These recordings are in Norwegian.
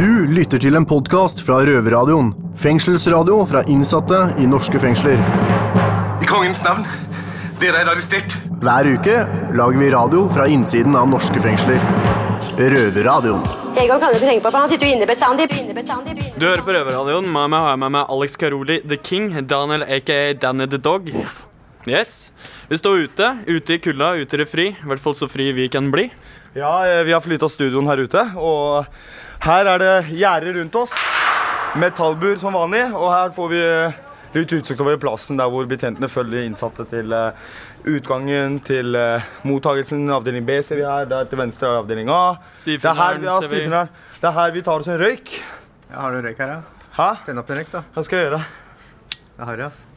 Du lytter til en podkast fra Røverradioen. Fengselsradio fra innsatte i norske fengsler. I kongens navn, dere er arrestert. Hver uke lager vi radio fra innsiden av norske fengsler. Røverradioen. Egon kan du ikke tenke på, for han sitter jo inne bestandig. inne bestandig, Du hører på Røverradioen. Med meg har jeg med meg Alex Karoli The King, Daniel aka Danny the Dog. Yes. Vi står ute, ute i kulda, ute i det fri. I hvert fall så fri vi kan bli. Ja, eh, vi har flytta studioen her ute, og her er det gjerder rundt oss. Metallbur som vanlig, og her får vi eh, litt utsikt over plassen der hvor betjentene følger innsatte til eh, utgangen, til uh, mottagelsen. Avdeling B ser vi her, der til venstre er avdeling A. Det er her vi, ja. Det er her vi tar oss en røyk. Ja, har du røyk her, ja? Hæ? Tenn opp en røyk, da. Hva skal jeg gjøre? Det har harry, altså.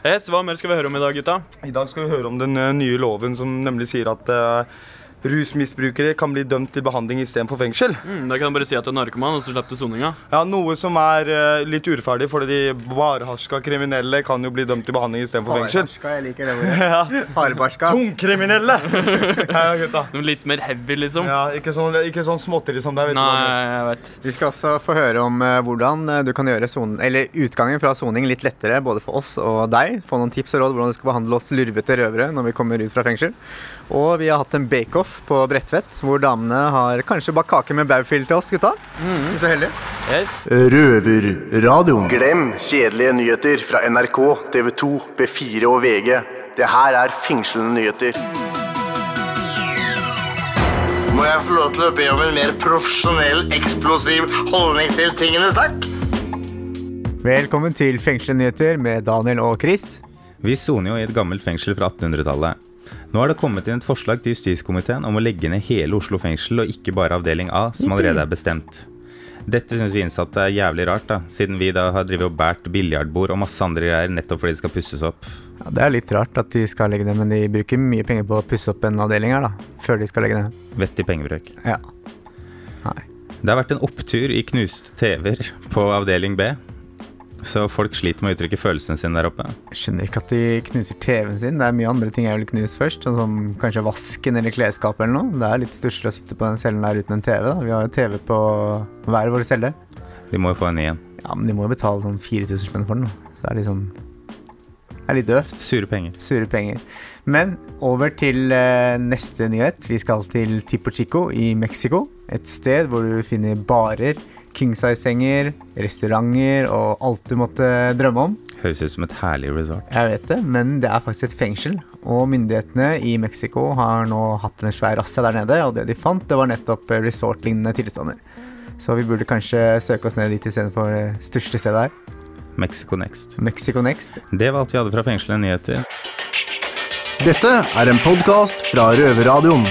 Yes, Hva mer skal vi høre om i dag, gutta? I dag skal vi høre om den eh, nye loven som nemlig sier at eh, rusmisbrukere kan bli dømt til behandling istedenfor fengsel. Mm, da kan jeg bare si at du er narkoman, og så slipper du soninga. Ja, Noe som er uh, litt urettferdig, fordi de barharska kriminelle kan jo bli dømt til behandling istedenfor fengsel. Harebarska, jeg liker det ordet. Hardbarska. Tungkriminelle! ja, gutta. Noe litt mer heavy, liksom. Ja, ikke sånn, ikke sånn småtteri som deg. Nei, jeg vet. Vi skal også få høre om uh, hvordan eh, du kan gjøre son eller utgangen fra soning litt lettere både for oss og deg. Få noen tips og råd hvordan du skal behandle oss lurvete røvere når vi kommer ut fra fengsel. Og vi har hatt en bake-off på Bredtvet, hvor damene har kanskje bakt kake med baufil til oss, gutta. Hvis vi er heldige. Yes. Røverradioen. Glem kjedelige nyheter fra NRK, TV 2, B4 og VG. Det her er fengslende nyheter. Må jeg få lov til å be om en mer profesjonell, eksplosiv holdning til tingene, takk? Velkommen til Fengslende nyheter med Daniel og Chris. Vi soner jo i et gammelt fengsel fra 1800-tallet. Nå har det kommet inn et forslag til justiskomiteen om å legge ned hele Oslo fengsel, og ikke bare avdeling A, som allerede er bestemt. Dette syns vi innsatte er jævlig rart, da, siden vi da har drevet og båret biljardbord og masse andre greier nettopp fordi det skal pusses opp. Ja, det er litt rart at de skal legge ned, men de bruker mye penger på å pusse opp en avdeling her, da. Før de skal legge ned. Vettig pengebruk. Ja. Nei. Det har vært en opptur i knuste TV-er på avdeling B, så folk sliter med å uttrykke følelsene sine der oppe. Jeg skjønner ikke at de knuser TV-en sin. Det er mye andre ting jeg ville knust først, sånn som kanskje vasken eller klesskapet eller noe. Det er litt stusslig å sitte på den cellen der uten en TV. da. Vi har jo TV på hver vår celle. De må jo få en ny en. Ja, men de må jo betale sånn 4000 spenn for den. da. Så det er litt sånn Det er litt døvt. Sure penger. Sure penger. Men over til uh, neste nyhet. Vi skal til Tipo Chico i Mexico. Et sted hvor du finner barer, kingsize-senger, restauranter og alt du måtte drømme om. Høres ut som et herlig resort. Jeg vet det, men det er faktisk et fengsel. Og myndighetene i Mexico har nå hatt en svær razzia der nede, og det de fant, det var nettopp eh, resort-lignende tilstander. Så vi burde kanskje søke oss ned dit istedenfor det største stedet her. Mexico Next. Mexico Next. Det var alt vi hadde fra fengselet nyheter. Dette er en podkast fra Røverradioen.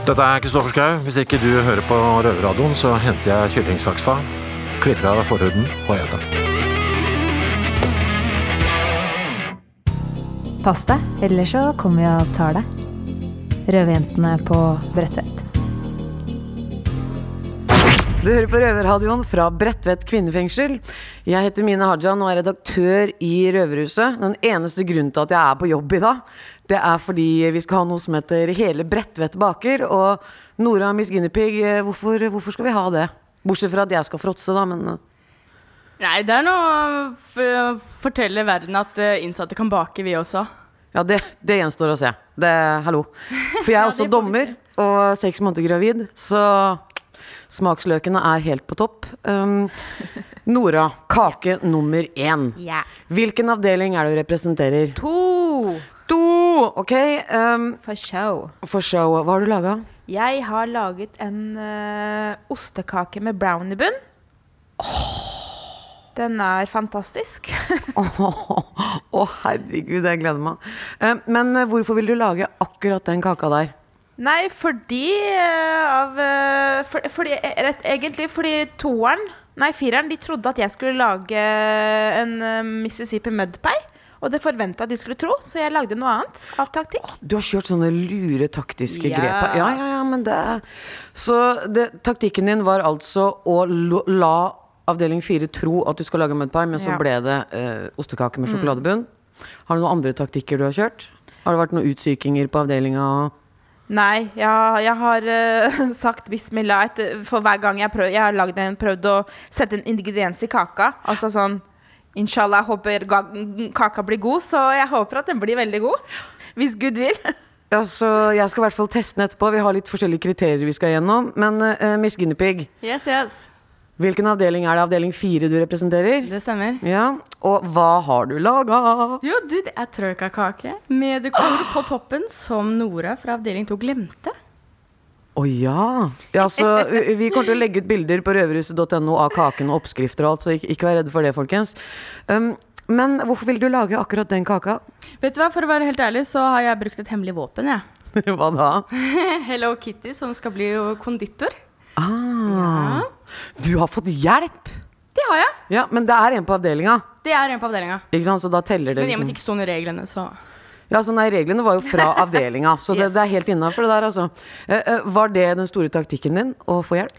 Dette er Kristoffer Schau. Hvis ikke du hører på Røverradioen, så henter jeg kyllingsaksa, klipper av forhuden og den. Pass deg, ellers så kommer vi og tar deg. Røverjentene på Bredtvet. Du hører på Røverradioen fra Bredtvet kvinnefengsel. Jeg heter Mine Hajan og er redaktør i Røverhuset. Den eneste grunnen til at jeg er på jobb i dag, det er fordi vi skal ha noe som heter Hele Bredtvet baker. Og Nora Miss Guinevere, eh, hvorfor, hvorfor skal vi ha det? Bortsett fra at jeg skal fråtse, da, men eh, Nei, det er noe for å fortelle verden at eh, innsatte kan bake, vi også. ja, det, det gjenstår å se. Det, hallo. For jeg er Ja, også dommer og seks måneder gravid, så smaksløkene er helt på topp. Um, Nora, kake nummer én. Yeah. Hvilken avdeling er det du representerer? To To! Ok, um, for show. for show. Hva har du laga? Jeg har laget en uh, ostekake med browniebunn. Den er fantastisk. Å, herregud, jeg gleder meg. Eh, men eh, hvorfor vil du lage akkurat den kaka der? Nei, fordi eh, av eh, for, fordi, eh, rett, Egentlig fordi toeren, nei fireren, de trodde at jeg skulle lage en Mississippi Mississippi Mudpie. Og det forventa de skulle tro, så jeg lagde noe annet av taktikk. Du har kjørt sånne lure taktiske Yes. grep. Ja, ja, ja, men det Så det, taktikken din var altså å la avdeling fire tro at du skal lage mudpie, men så Ja. ble det eh, ostekake med sjokoladebunn. Har du noen andre taktikker du har kjørt? Har det vært noen utsykinger på avdelinga? Nei, jeg, jeg har uh, sagt bismillah etter, for hver gang jeg, prøv, jeg har lagd en, prøvd å sette en ingrediens i kaka. Altså sånn Inshallah, jeg håper kaka blir god, så jeg håper at den blir veldig god. Hvis Gud vil. Ja, så jeg skal i hvert fall teste den etterpå. Vi har litt forskjellige kriterier vi skal gjennom. Men uh, Miss Guinevere, Yes, yes. Hvilken avdeling er det? Avdeling fire du representerer? Det stemmer. Ja, Og hva har du laga? Jo, du, det er trøykakake med dekor på toppen som Nora fra avdeling 2 glemte. Å ja. ja så, vi- kommer til å legge ut bilder på røverhuset.no av kaken og oppskrifter og alt, så ikke, ikke vær redde for det, folkens. Um, men hvorfor vil du lage akkurat den kaka? Vet du hva, For å være helt ærlig så har jeg brukt et hemmelig våpen, jeg. Hva da? Hello Kitty, som skal bli konditor. Ah, Du har fått hjelp! Det har jeg. Ja, Men det er en på avdelinga, Det er en på avdelinga. ikke sant? så da teller det Men i og med at liksom. det ikke sto noe i reglene, så Ja, så nei, Reglene var jo fra avdelinga, så det, Yes. det er helt innafor. det der, altså. Eh, eh, var det den store taktikken din, å få hjelp?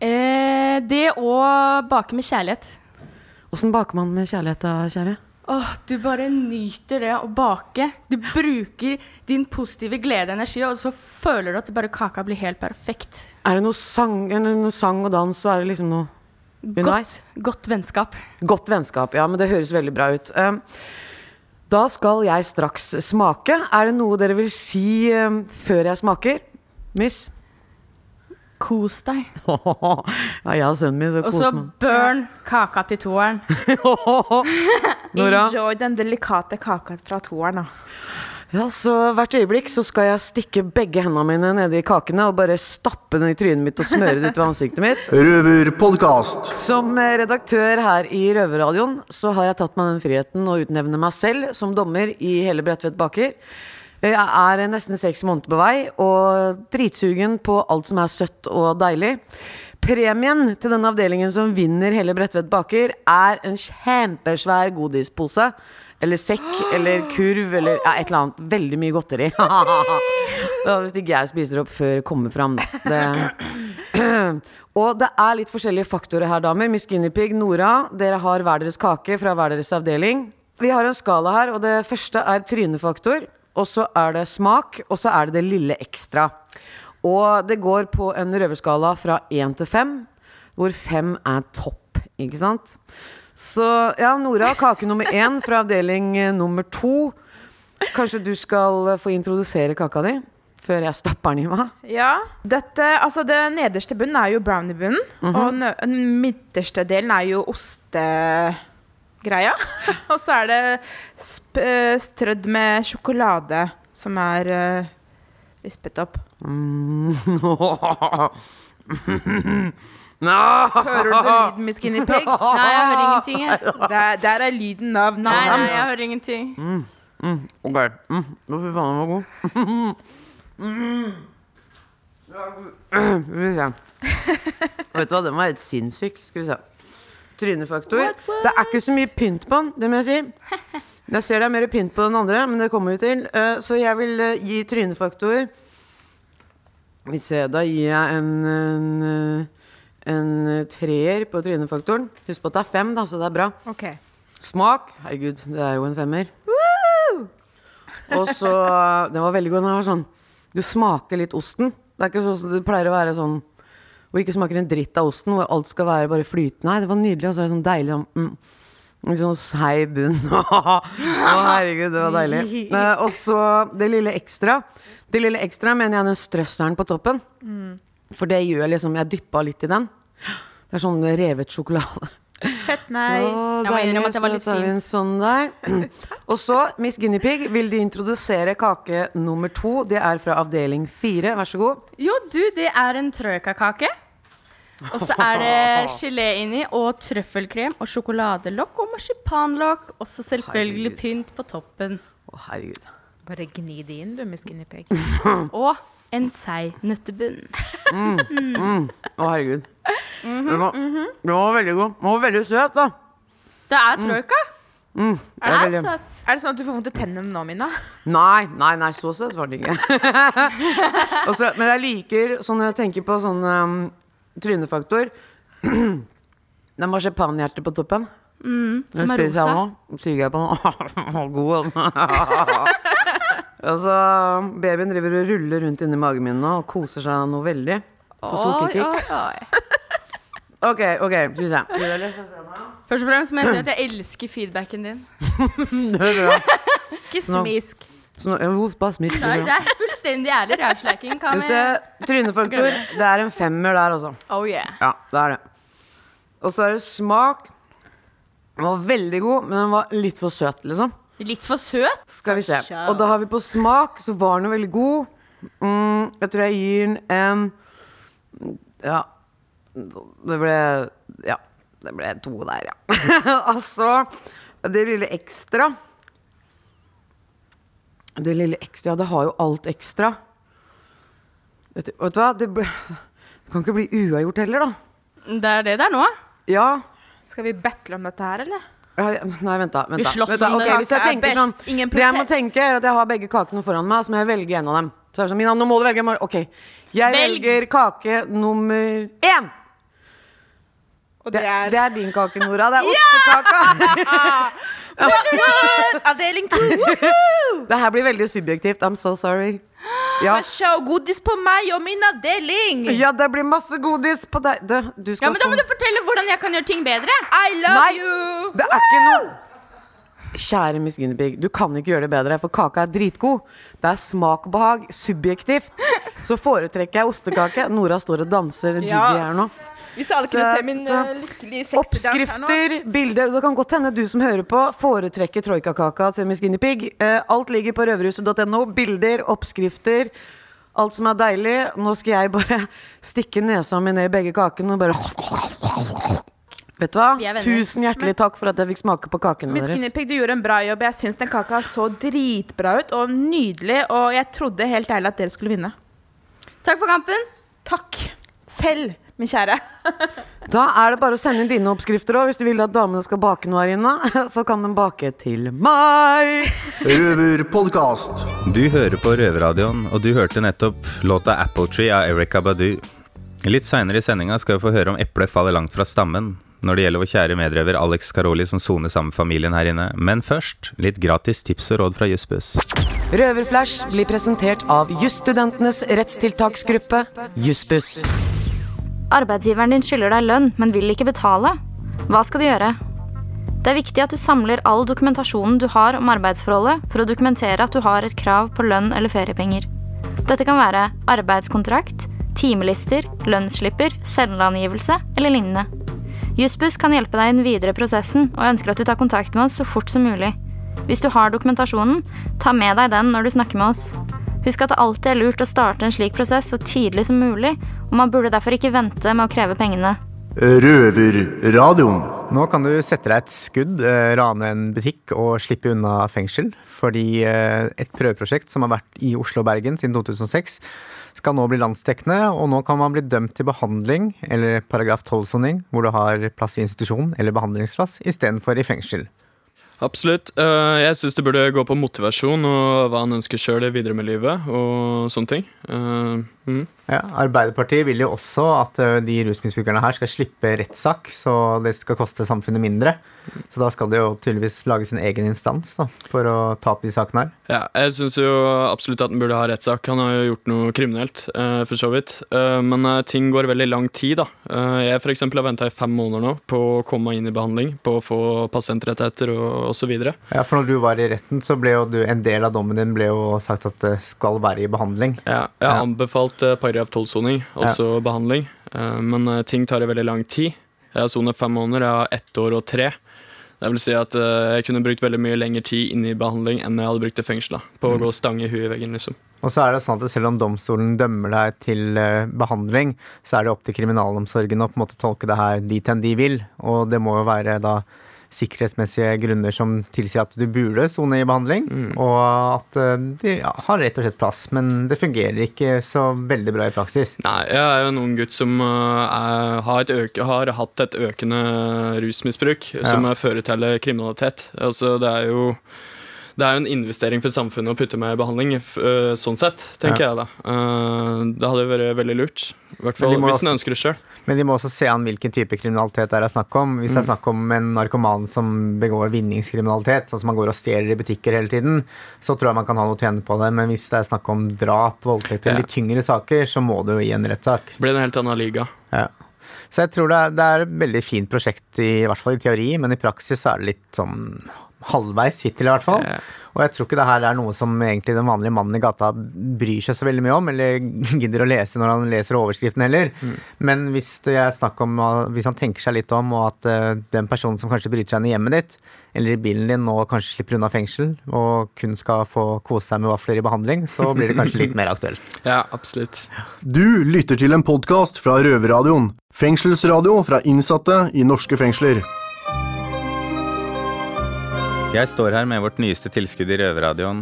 eh, Det å bake med kjærlighet. Åssen baker man med kjærlighet, da, kjære? Åh, du bare nyter det å bake. Du bruker din positive glede og energi, og så føler du at bare kaka blir helt perfekt. Er det noe sang, noe sang og dans, så er det liksom noe underveis? Godt, godt vennskap. Godt vennskap, ja, men det høres veldig bra ut. Um, da skal jeg straks smake. Er det noe dere vil si um, før jeg smaker? Miss? Kos deg. ja, jeg og sønnen min, så Og så burn kaka til toeren. Enjoy den delikate kaka fra toeren, da. Ja, så Hvert øyeblikk så skal jeg stikke begge hendene mine nedi kakene og bare stappe den i trynet mitt og smøre det utover ansiktet mitt. Røverpodkast. Som eh, redaktør her i Røverradioen så har jeg tatt meg den friheten å utnevne meg selv som dommer i hele Bredtvet baker. Jeg er nesten seks måneder på vei og dritsugen på alt som er søtt og deilig. Premien til den avdelingen som vinner hele Bredtvet baker, er en kjempesvær godispose. Eller sekk, eller kurv, eller ja, et eller annet. Veldig mye godteri. Hvis ikke jeg spiser opp før jeg kommer fram, da. Og det er litt forskjellige faktorer her, damer. Miss Guinepeig, Nora, dere har hver deres kake fra hver deres avdeling. Vi har en skala her, og det første er trynefaktor. Og så er det smak, og så er det det lille ekstra. Og det går på en røverskala fra én til fem, hvor fem er topp, ikke sant? Så ja, Nora, kake nummer én fra avdeling eh, nummer to. Kanskje du skal eh, få introdusere kaka di før jeg stapper den i meg? Ja, dette, altså Det nederste bunnen er jo brownie-bunnen. Mhm. Og den midterste delen er jo ostegreia. og så er det sp eh, strødd med sjokolade som er uh, rispet opp. Hører du lyden, Miss Guinea Pig? Nei, jeg hører ingenting. Jeg. Der, der er lyden av Nei, nei, jeg hører ingenting. Mm, mm, ok. Mm, fy faen, den var god. Mm. Skal vi se. Vet du hva, den var helt sinnssyk. Skal vi se. Trynefaktor. Det er ikke så mye pynt på den, det må jeg si. Jeg ser det er mer pynt på den andre, men det kommer vi til. Eh, Så jeg vil eh, gi trynefaktor Vi ser, da gir jeg en, en, eh, en treer på trynefaktoren. Husk på at det er fem, da, så det er bra. Okay. Smak Herregud, det er jo en femmer. Og så Den var veldig god. Den har sånn Du smaker litt osten. Det er ikke sånn som det pleier å være sånn hvor ikke smaker en dritt av osten, hvor alt skal være bare flytende. Nei, det var nydelig, og så er det sånn deilig sånn mm, Litt sånn seig bunn. Å, herregud, det var deilig. Eh, og så det lille ekstra. Det lille ekstra mener jeg den strøsselen på toppen. Mm. For det gjør liksom Jeg dyppa litt i den. Det er sånn revet sjokolade. Fett nice. Å, Jeg må deilig, innrømme at det var så litt tar vi en. Sånn der. Og så, Miss Guinepeig, vil de introdusere kake nummer to. Det er fra avdeling fire. Vær så god. Jo, du, det er en trøykakake. Og så er det gelé inni, og trøffelkrem og sjokoladelokk og marsipanlokk. Og så selvfølgelig Herregud. pynt på toppen. Å, herregud. Bare gni det inn, du, med Pig. Og en seig nøttebunn. Mm. Mm. Å, herregud. Mhm, Den var, mhm. den var veldig god. Den var veldig søt, da. Det er troika. Mm. Er Det er veldig- er det sånn at du får vondt i tennene nå, Mina? Nei, nei, nei, så søt var den ikke. Også, men jeg liker, sånn når jeg tenker på sånn um, trynefaktor Det er marsipanhjerte på toppen. Mm, som er rosa. nå. Tygger jeg på den. God. den. Altså, babyen driver og ruller rundt inni magen min nå og koser seg noe veldig. For sukkerkick. Ok, ok, skal vi se. Først og fremst må jeg si at jeg elsker feedbacken din. Det er bra. Ikke Nå- smisk. Så nå, jo, bare smisk. Nei, det er fullstendig ærlig se. Trynefaktor. Det er en femmer der, altså. Oh yeah. Ja, det er det. Og så er det smak. Den var veldig god, men den var litt for søt, liksom. Litt for søt? Skal vi se. Og da har vi på smak, så var den veldig god. Mm, jeg tror jeg gir den en Ja. Det ble Ja. Det ble to der, ja. altså Det lille ekstra Det lille ekstra Ja, Det har jo alt ekstra. Vet du, vet du hva? Det, ble, det kan ikke bli uavgjort heller, da. Det er det det er nå. Ja. Skal vi battle om dette her, eller? Nei, vent da. Vent Vi da. slåss Vent da. om det. Hvis jeg er tenker sånn Ingen Det jeg må tenke er at jeg har begge kakene foran meg, så må jeg velge en av dem. Så er det sånn, Mina, nå må du velge. Ok, jeg Velg. velger kake nummer én. det, er... det er din kake, Nora. Det er ostekaka. Avdeling to! det her blir veldig subjektivt. I'm so sorry. Ja. Show godis på meg og min avdeling! ja, det blir masse godis på deg. Du, du Ja, men Da må du fortelle hvordan jeg kan gjøre ting bedre. I love Nei, you! det er ikke noe Kjære Miss Guinevere, du kan ikke gjøre det bedre, for kaka er dritgod. Det er smak og behag, subjektivt. Så foretrekker jeg ostekake. Nora står og danser jiggy her nå. Hvis alle kunne se min uh, lykkelige sexy Oppskrifter, bilder. Det kan godt hende du som hører på, foretrekker troikakaka til Miss Guinea Pig. Eh, alt ligger på røverhuset.no. Bilder, oppskrifter. Alt som er deilig. Nå skal jeg bare stikke nesa mi ned i begge kakene og bare Vet du hva? Tusen hjertelig takk for at jeg fikk smake på kakene Miss deres. Pig, du gjorde en bra jobb. Jeg syns den kaka så dritbra ut og nydelig. Og jeg trodde helt ærlig at dere skulle vinne. Takk for kampen. Takk. Selv, min kjære. Da er det bare å sende inn dine oppskrifter òg, hvis du vil at damene skal bake noe her inne. Så kan de bake til meg. Røverpodkast. Du hører på Røverradioen, og du hørte nettopp låta 'Apple Tree' av Erika Badu. Litt seinere i sendinga skal vi få høre om eplet faller langt fra stammen når det gjelder vår kjære medrøver Alex Karoli som soner sammen med familien her inne. Men først litt gratis tips og råd fra Jussbuss. Røverflash blir presentert av Jusstudentenes rettstiltaksgruppe, Jussbuss. Arbeidsgiveren din skylder deg lønn, men vil ikke betale. Hva skal du gjøre? Det er viktig at du samler all dokumentasjonen du har om arbeidsforholdet, for å dokumentere at du har et krav på lønn eller feriepenger. Dette kan være arbeidskontrakt, timelister, lønnsslipper, selvangivelse eller lignende. Jussbuss kan hjelpe deg i den videre prosessen, og jeg ønsker at du tar kontakt med oss så fort som mulig. Hvis du har dokumentasjonen, ta med deg den når du snakker med oss. Husk at det alltid er lurt å starte en slik prosess så tidlig som mulig, og man burde derfor ikke vente med å kreve pengene. Røverradioen. Nå kan du sette deg et skudd, eh, rane en butikk og slippe unna fengsel. Fordi eh, et prøveprosjekt som har vært i Oslo og Bergen siden 2006, skal nå bli landsdekkende. Og nå kan man bli dømt til behandling, eller paragraf 12-soning, hvor du har plass i institusjon eller behandlingsplass istedenfor i fengsel. Absolutt. Eh, jeg syns det burde gå på motivasjon og hva han ønsker sjøl videre med livet. og sånne ting. Eh, mm. Ja, Arbeiderpartiet vil jo også at de rusmisbrukerne her skal slippe rettssak, så det skal koste samfunnet mindre. Så da skal det jo tydeligvis lage sin egen instans da, for å ta opp de sakene her. Ja, jeg syns jo absolutt at han burde ha rettssak. Han har jo gjort noe kriminelt, eh, for så vidt. Eh, men eh, ting går veldig lang tid, da. Eh, jeg for har venta i fem måneder nå på å komme inn i behandling, på å få pasientrettigheter og osv. Ja, For når du var i retten, så ble jo du, en del av dommen din ble jo sagt at det skal være i behandling. Ja, jeg har anbefalt eh, paragraf 12-soning, altså behandling. Eh, men eh, ting tar veldig lang tid. Jeg har sonet fem måneder, jeg har ett år og tre. Det vil si at jeg kunne brukt veldig mye lengre tid inne i behandling enn jeg hadde brukt i fengsel. På å Mm. gå stang i huet i veggen, liksom. Og så er det sånn at selv om domstolen dømmer deg til behandling, så er det opp til kriminalomsorgen å på en måte tolke det her dit enn de vil. Og det må jo være da sikkerhetsmessige grunner som tilsier at du burde sone i behandling, og at ø, de ja, har rett og slett plass. Men det fungerer ikke så veldig bra i praksis. Nei, jeg er jo en ung gutt som er, har, et øke, har hatt et økende rusmisbruk som Ja. fører til kriminalitet. Altså, det er jo det er jo en investering for samfunnet å putte meg i behandling, øh, sånn sett, tenker Ja. jeg da. Eh, det hadde vært veldig lurt. I hvert fall hvis en ønsker det sjøl. Men de må også se an hvilken type kriminalitet det er snakk om. Hvis det er Mm. snakk om en narkoman som begår vinningskriminalitet, sånn som man går og stjeler i butikker hele tiden, så tror jeg man kan ha noe å tjene på det. Men hvis det er snakk om drap, voldtekt eller Ja. litt tyngre saker, så må det jo i en rettssak. Blir det en helt annen liga. Ja. Så jeg tror det er, det er et veldig fint prosjekt, i, i hvert fall i teori, men i praksis så er det litt sånn halvveis hittil, i hvert fall. Og jeg tror ikke det her er noe som egentlig den vanlige mannen i gata bryr seg så veldig mye om, eller gidder å lese når han leser overskriften heller. Men hvis det er snakk om, hvis han tenker seg litt om, og at uh, den personen som kanskje bryter seg inn i hjemmet ditt, eller i bilen din, nå kanskje slipper unna fengsel, og kun skal få kose seg med vafler i behandling, så blir det kanskje litt mer aktuelt. Ja, absolutt. Du lytter til en podkast fra Røverradioen. Fengselsradio fra innsatte i norske fengsler. Jeg står her med vårt nyeste tilskudd i Røverradioen.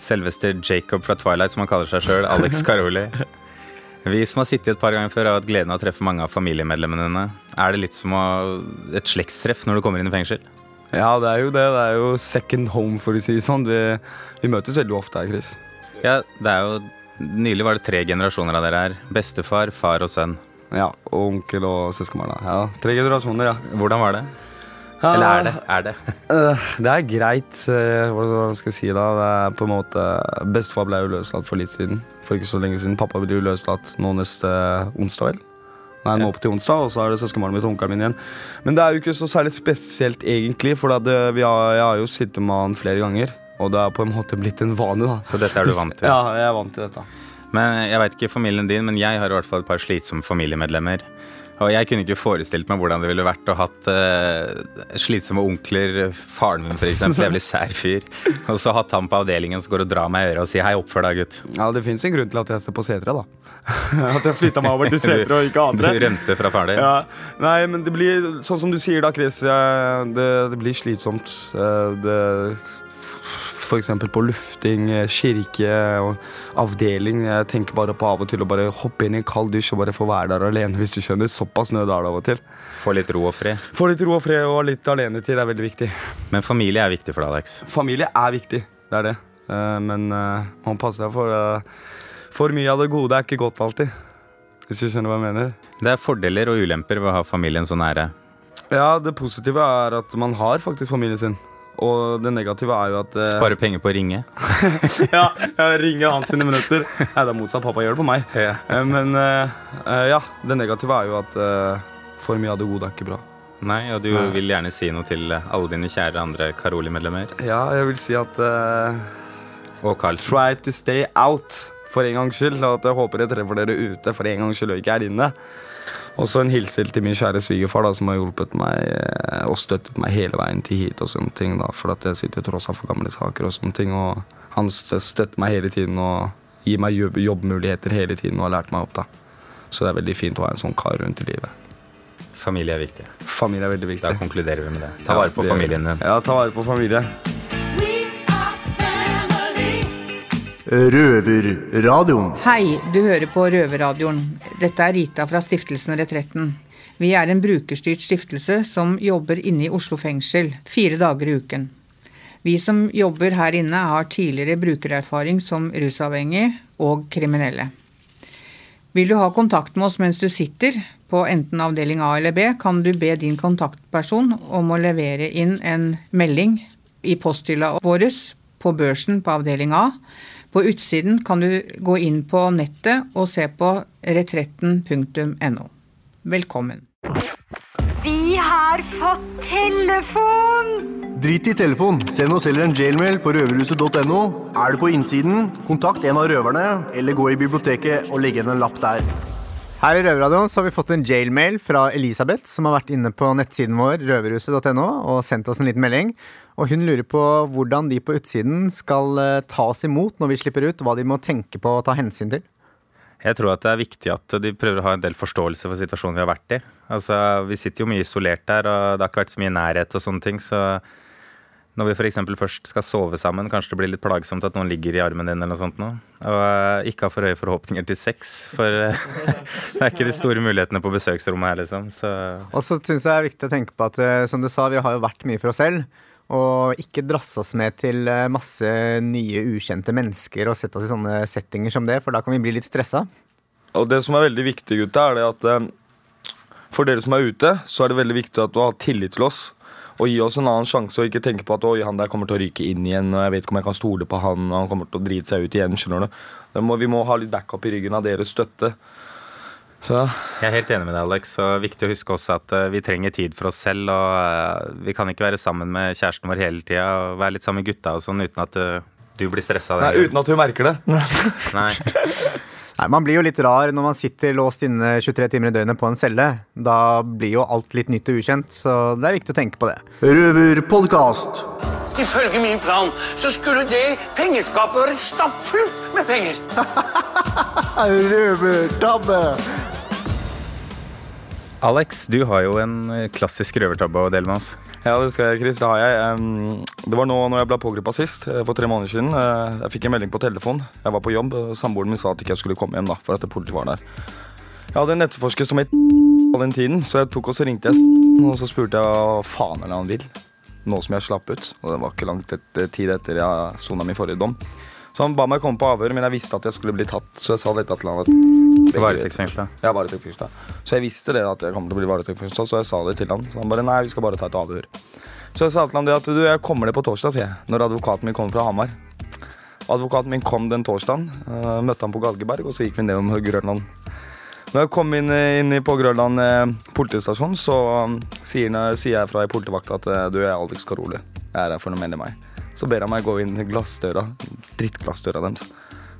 Selveste Jacob fra Twilight, som han kaller seg sjøl. Alex Caroli. Vi som har sittet et par ganger før, har hatt gleden av å treffe mange av familiemedlemmene dine. Er det litt som et slektstreff når du kommer inn i fengsel? Ja, det er jo det. Det er jo second home, for å si det sånn. Vi, vi møtes veldig ofte her, Chris. Ja, det er jo Nylig var det tre generasjoner av dere her. Bestefar, far og sønn. Ja, og onkel og søskenbarn. Ja, tre generasjoner, ja. Hvordan var det? Ja, Eller er det? Er det? øh, det er greit. øh, hva hva skal jeg si da? Det er på en måte Bestefar ble jo løslatt for litt siden. For ikke så lenge siden. Pappa blir jo løslatt nå neste onsdag, vel? Nei, nå opp til onsdag, og så er det søskenbarnet mitt og onkelen min igjen. Men det er jo ikke så særlig spesielt, egentlig, for det, vi har, jeg har jo sittet med han flere ganger. Og det er på en måte blitt en vane, da. Så dette er du vant til? Ja, jeg er vant til dette. Men Jeg veit ikke familien din, men jeg har i hvert fall et par slitsomme familiemedlemmer. Og jeg kunne ikke forestilt meg hvordan det ville vært å hatt uh, slitsomme onkler. Faren min, f.eks. Jævlig sær fyr. Og så hatt han på avdelingen som går og drar meg i øret og sier 'hei, oppfør deg, gutt'. Ja, det fins en grunn til at jeg står på setra, da. at jeg flytta meg over til setra og ikke andre. Du rømte fra faren din? Ja, nei, men det blir sånn som du sier da, Chris. eh, Det, det blir slitsomt. Eh, Det, eksempel på lufting, eh, kirke og avdeling. Jeg tenker bare på av og til å bare hoppe inn i en kald dusj og bare få være der alene, hvis du skjønner. Såpass nød er det av og til. Få litt ro og fred. Få litt ro og fred og litt alenetid er veldig viktig. Men familie er viktig for deg, Alex. Familie er viktig, det er det. Eh, Men eh, man passer seg for For mye av det gode er ikke godt alltid. Hvis du skjønner hva jeg mener. Det er fordeler og ulemper ved å ha familien så nære. Ja, det positive er at man har faktisk familien sin. Og det negative er jo at eh, Spare penger på å ringe. ja, jeg ringer hans sine minutter. Nei, det er motsatt. Pappa gjør det på meg. Eh, Men eh, eh, ja, det negative er jo at eh, for mye av det gode er ikke bra. Nei, og du vil gjerne si noe til alle dine kjære andre Karoli-medlemmer. Ja, jeg vil si at eh, Og Carlsen. Try to stay out, for en gangs skyld. Og at jeg håper jeg treffer dere ute for en gangs skyld, og ikke er inne. Også en hilsen til min kjære svigerfar, som har hjulpet meg eh, og støttet meg hele veien til hit. og sånne ting da, For jeg sitter tross alt for gamle saker og sånne ting. Og han stø- støtter meg hele tiden og gir meg jobb jobbmuligheter hele tiden og har lært meg opp. da. Så det er veldig fint å ha en sånn kar rundt i livet. Familie er viktig. Familie er veldig viktig. Da konkluderer vi med det. Ta vare på familien din. Ja, ta vare på familie. Røverradioen. Hei, du hører på Røverradioen. Dette er Rita fra Stiftelsen Retretten. Vi er en brukerstyrt stiftelse som jobber inne i Oslo fengsel fire dager i uken. Vi som jobber her inne, har tidligere brukererfaring som rusavhengig og kriminelle. Vil du ha kontakt med oss mens du sitter på enten avdeling A eller B, kan du be din kontaktperson om å levere inn en melding i posthylla vår på børsen på avdeling A. På utsiden kan du gå inn på nettet og se på retretten.no. Velkommen. Vi har fått telefon! Drit i telefon. Send oss heller en jailmail på røverhuset.no. Er du på innsiden, kontakt en av røverne, eller gå i biblioteket og legg igjen en lapp der. Her i Røverradioen har vi fått en jailmail fra Elisabeth, som har vært inne på nettsiden vår, røverhuset.no, og sendt oss en liten melding. Og hun lurer på hvordan de på utsiden skal eh, ta oss imot når vi slipper ut, hva de må tenke på og ta hensyn til. Jeg tror at det er viktig at de prøver å ha en del forståelse for situasjonen vi har vært i. Altså, Vi sitter jo mye isolert der, og det har ikke vært så mye nærhet og sånne ting. Så når vi f.eks. først skal sove sammen, kanskje det blir litt plagsomt at noen ligger i armen din eller noe sånt noe. Og eh, ikke ha for høye forhåpninger til sex, for eh, det er ikke de store mulighetene på besøksrommet her, liksom. Så Og så syns jeg det er viktig å tenke på at som du sa, vi har jo vært mye for oss selv. Og ikke drasse oss med til eh, masse nye ukjente mennesker og sette oss i sånne settinger som det, for da kan vi bli litt stressa. Og det som er veldig viktig, gutta, er det at eh, for dere som er ute, så er det veldig viktig at du har tillit til oss. Og gi oss en annen sjanse, og ikke tenke på at Oi, han der kommer til å ryke inn igjen. Og jeg vet ikke om jeg kan stole på han, og han kommer til å drite seg ut igjen. skjønner du? Må, vi må ha litt backup i ryggen av deres støtte. Så Jeg er helt enig med deg, Alex. Og viktig å huske også at eh, vi trenger tid for oss selv. Og eh, vi kan ikke være sammen med kjæresten vår hele tida og være litt sammen med gutta og sånn uten at eh, du blir stressa. Nei, uten at hun merker det. Nei. Nei, Man blir jo litt rar når man sitter låst inne 23 timer i døgnet på en celle. Da blir jo alt litt nytt og ukjent, så det er viktig å tenke på det. Røverpodkast. Ifølge min plan så skulle det pengeskapet være stappfullt med penger. Røvertabbe. Alex, du har jo en eh, klassisk røvertabbe å dele med oss. Ja, det skal jeg, Chris. Det har jeg. Det var nå når jeg ble pågrepet sist, eh, for tre måneder siden. Eh, Jeg fikk en melding på telefon. Jeg var på jobb. Samboeren min sa at ikke jeg skulle komme hjem, da, for at politiet var der. Jeg hadde en etterforsker som het på den tiden, så jeg tok og så ringte jeg og så spurte jeg hva faen er det han vil. Nå som jeg slapp ut. Og det var ikke langt etter, tid etter jeg sona min forrige dom. Så han ba meg komme på avhør, men jeg visste at jeg skulle bli tatt, så jeg sa dette til han. at- Varetektsfengsla. Ja, varetektsfengsla. Så jeg visste det at jeg kom til å bli varetektsfengsla, så jeg sa det til han. Så han bare nei, vi skal bare ta et avhør. Så jeg sa til han det at du, jeg kommer ned på torsdag, sier jeg. Når advokaten min kommer fra Hamar. Advokaten min kom den torsdagen. Uh, møtte han på Galgeberg, og så gikk vi ned om Grønland. Når jeg kom inn, eh, inn på Grønland eh, politistasjon, så um, sier, sier jeg fra ei politivakt at du, jeg er Alex Karoli. Jeg er her for å melde meg. Så ber han meg gå inn glassdøra. Drittglassdøra deres.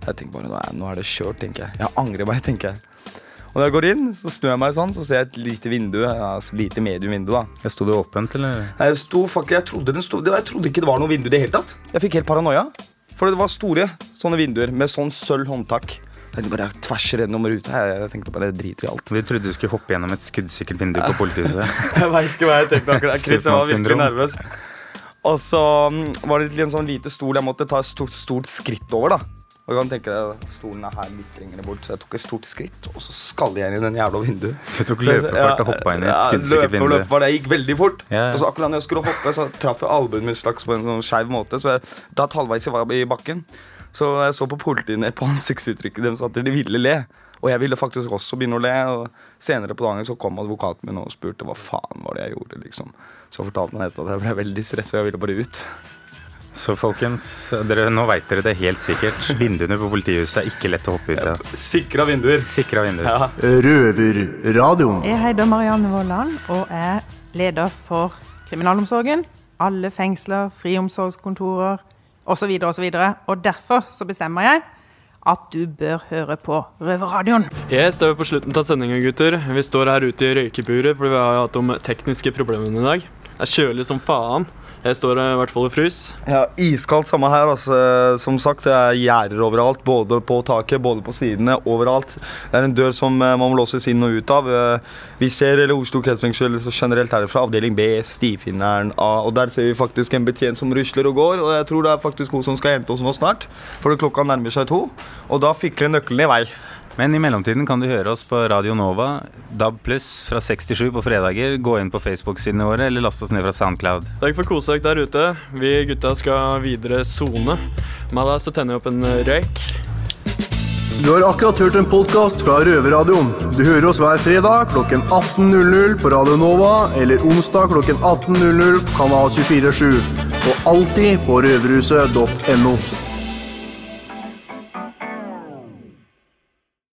Jeg tenker bare, nå er, er det kjørt, tenker jeg. Jeg angrer meg, tenker jeg. Og når jeg går inn, så snur jeg meg sånn, så ser jeg et lite vindu. Altså, et lite mediumvindu, da. Jeg Sto det åpent, eller? Nei, jeg, sto fuck, jeg trodde, sto, jeg trodde ikke det var noe vindu i det hele tatt. Jeg fikk helt paranoia. For det var store sånne vinduer med sånn sølv håndtak. Jeg bare jeg tverser gjennom ruta. Jeg, jeg tenkte bare jeg driter i alt. Vi trodde du skulle hoppe gjennom et skuddsikkert vindu på politihuset. Jeg veit ikke hva jeg tenkte akkurat. Chris, jeg var virkelig nervøs. Og så mm, var det en sånn lite stol jeg måtte ta et stort, stort skritt over. da Og du kan tenke deg, Stolen er her litt lenger bort, så jeg tok et stort skritt, og så skal jeg inn i den jævla vinduet. Du tok løpefart og hoppa inn i et skuddsikkert løpe og vindu. løpe det. Gikk veldig fort. Ja, ja. Og så akkurat når jeg skulle hoppe, så traff jeg albuen min slags på en sånn skeiv måte, så jeg datt halvveis i, i bakken. Så jeg så på politiet på ansiktsuttrykket deres at de ville le. Og jeg ville faktisk også begynne å le. Og senere på dagen så kom advokaten min og spurte hva faen var det jeg gjorde. liksom. Så fortalte han etter at jeg ble veldig stressa og jeg ville bare ut. Så folkens, dere, nå veit dere det helt sikkert. Vinduene på politihuset er ikke lett å hoppe ut av. Sikra vinduer. Sikra vinduer. Røverradioen. Jeg heter Marianne Vollan og er leder for kriminalomsorgen. Alle fengsler, friomsorgskontorer osv. osv. Og og derfor så bestemmer jeg at du bør høre på Røverradioen. Yes, det er vi på slutten av sendinga, gutter. Vi står her ute i røykeburet fordi vi har hatt om tekniske problemer i dag. Det er kjølig som faen. Jeg står eh, i hvert fall i frys. Ja, Iskaldt samme her. altså. Som sagt, det er gjerder overalt. Både på taket, både på sidene. Overalt. Det er en dør som eh, man må låses inn og ut av. Eh, Vi ser eller Oslo kretsfengsel generelt herfra. Avdeling B, Stifinneren A. Og der ser vi faktisk en betjent som rusler og går. Og jeg tror det er faktisk hun som skal hente oss nå snart. For klokka nærmer seg to. Og da fikler nøkkelen i vei. Men i mellomtiden kan du høre oss på Radio Nova, DAB pluss fra 67 på fredager. Gå inn på Facebook-sidene våre, eller last oss ned fra Soundcloud. Takk for koset der ute. Vi gutta skal videre sone. Med deg så tenner jeg opp en røyk. Du har akkurat hørt en podkast fra Røverradioen. Du hører oss hver fredag klokken 18.00 på Radio Nova eller onsdag klokken 18.00 på Kanal 247. Og alltid på røverhuset.no.